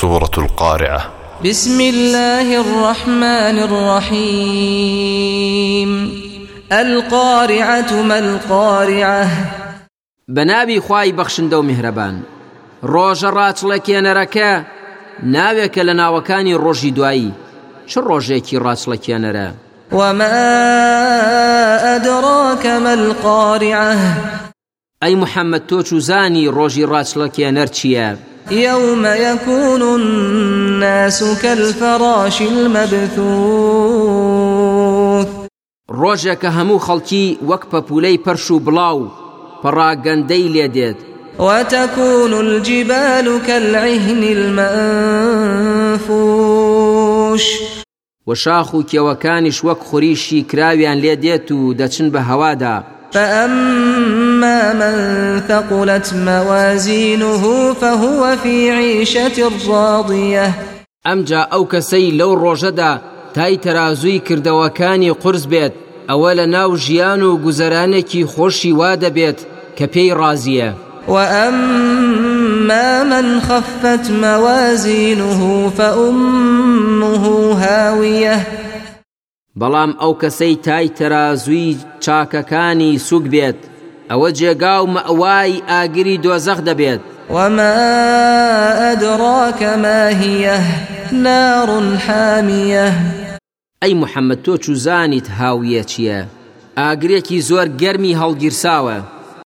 سورة القارعة. بسم الله الرحمن الرحيم. القارعة ما القارعة؟ بنابي خواي بخشندو مهربان. ڕۆژە ڕاچڵەکێنەرەکە ناوێکە لە ناوەکانی ڕۆژی دوایی چ ڕۆژێکی ڕاچڵەکێنەرە وما أدراك ما القارعة؟ ئەی محەممەد تۆ چوزانی ڕۆژی ڕاچڵەکێنەر چییە؟ يوم يكون الناس كالفراش المبثوث. ڕۆژێکە هەموو خەڵکی وەک پەپولەی پەرش و بڵاو پەڕاگەندەی لێدێت وتكون الجبال كالعهن المنفوش. وشاخ و کێوەکانیش وەک خوریشی کراویان لێ دێت و دەچن بە هەوادا. فأما من ثقلت موازينه فهو في عيشة راضية. ئەمجا ئەو کەسەی لەو ڕۆژەدا تای تەرازووی کردەوەکانی قرس بێت ئەوە لە ناو ژیان و گوزەرانێکی خۆشی وا دەبێت کە پێی ڕازیە. وأما من خفت موازينه فأمه هاوية. بەڵام ئەو کەسەی تای تەرازووی چاکەکانی سوک بێت. ئەوە جێگا و مەوای ئاگری دۆزەخ دەبێت. وما أدراك ما هي نار حامية ئەی محەممەد تۆ چوزانیت هاویە چییە؟ ئاگرێکی زۆر گەرمی هەڵگیرساوە.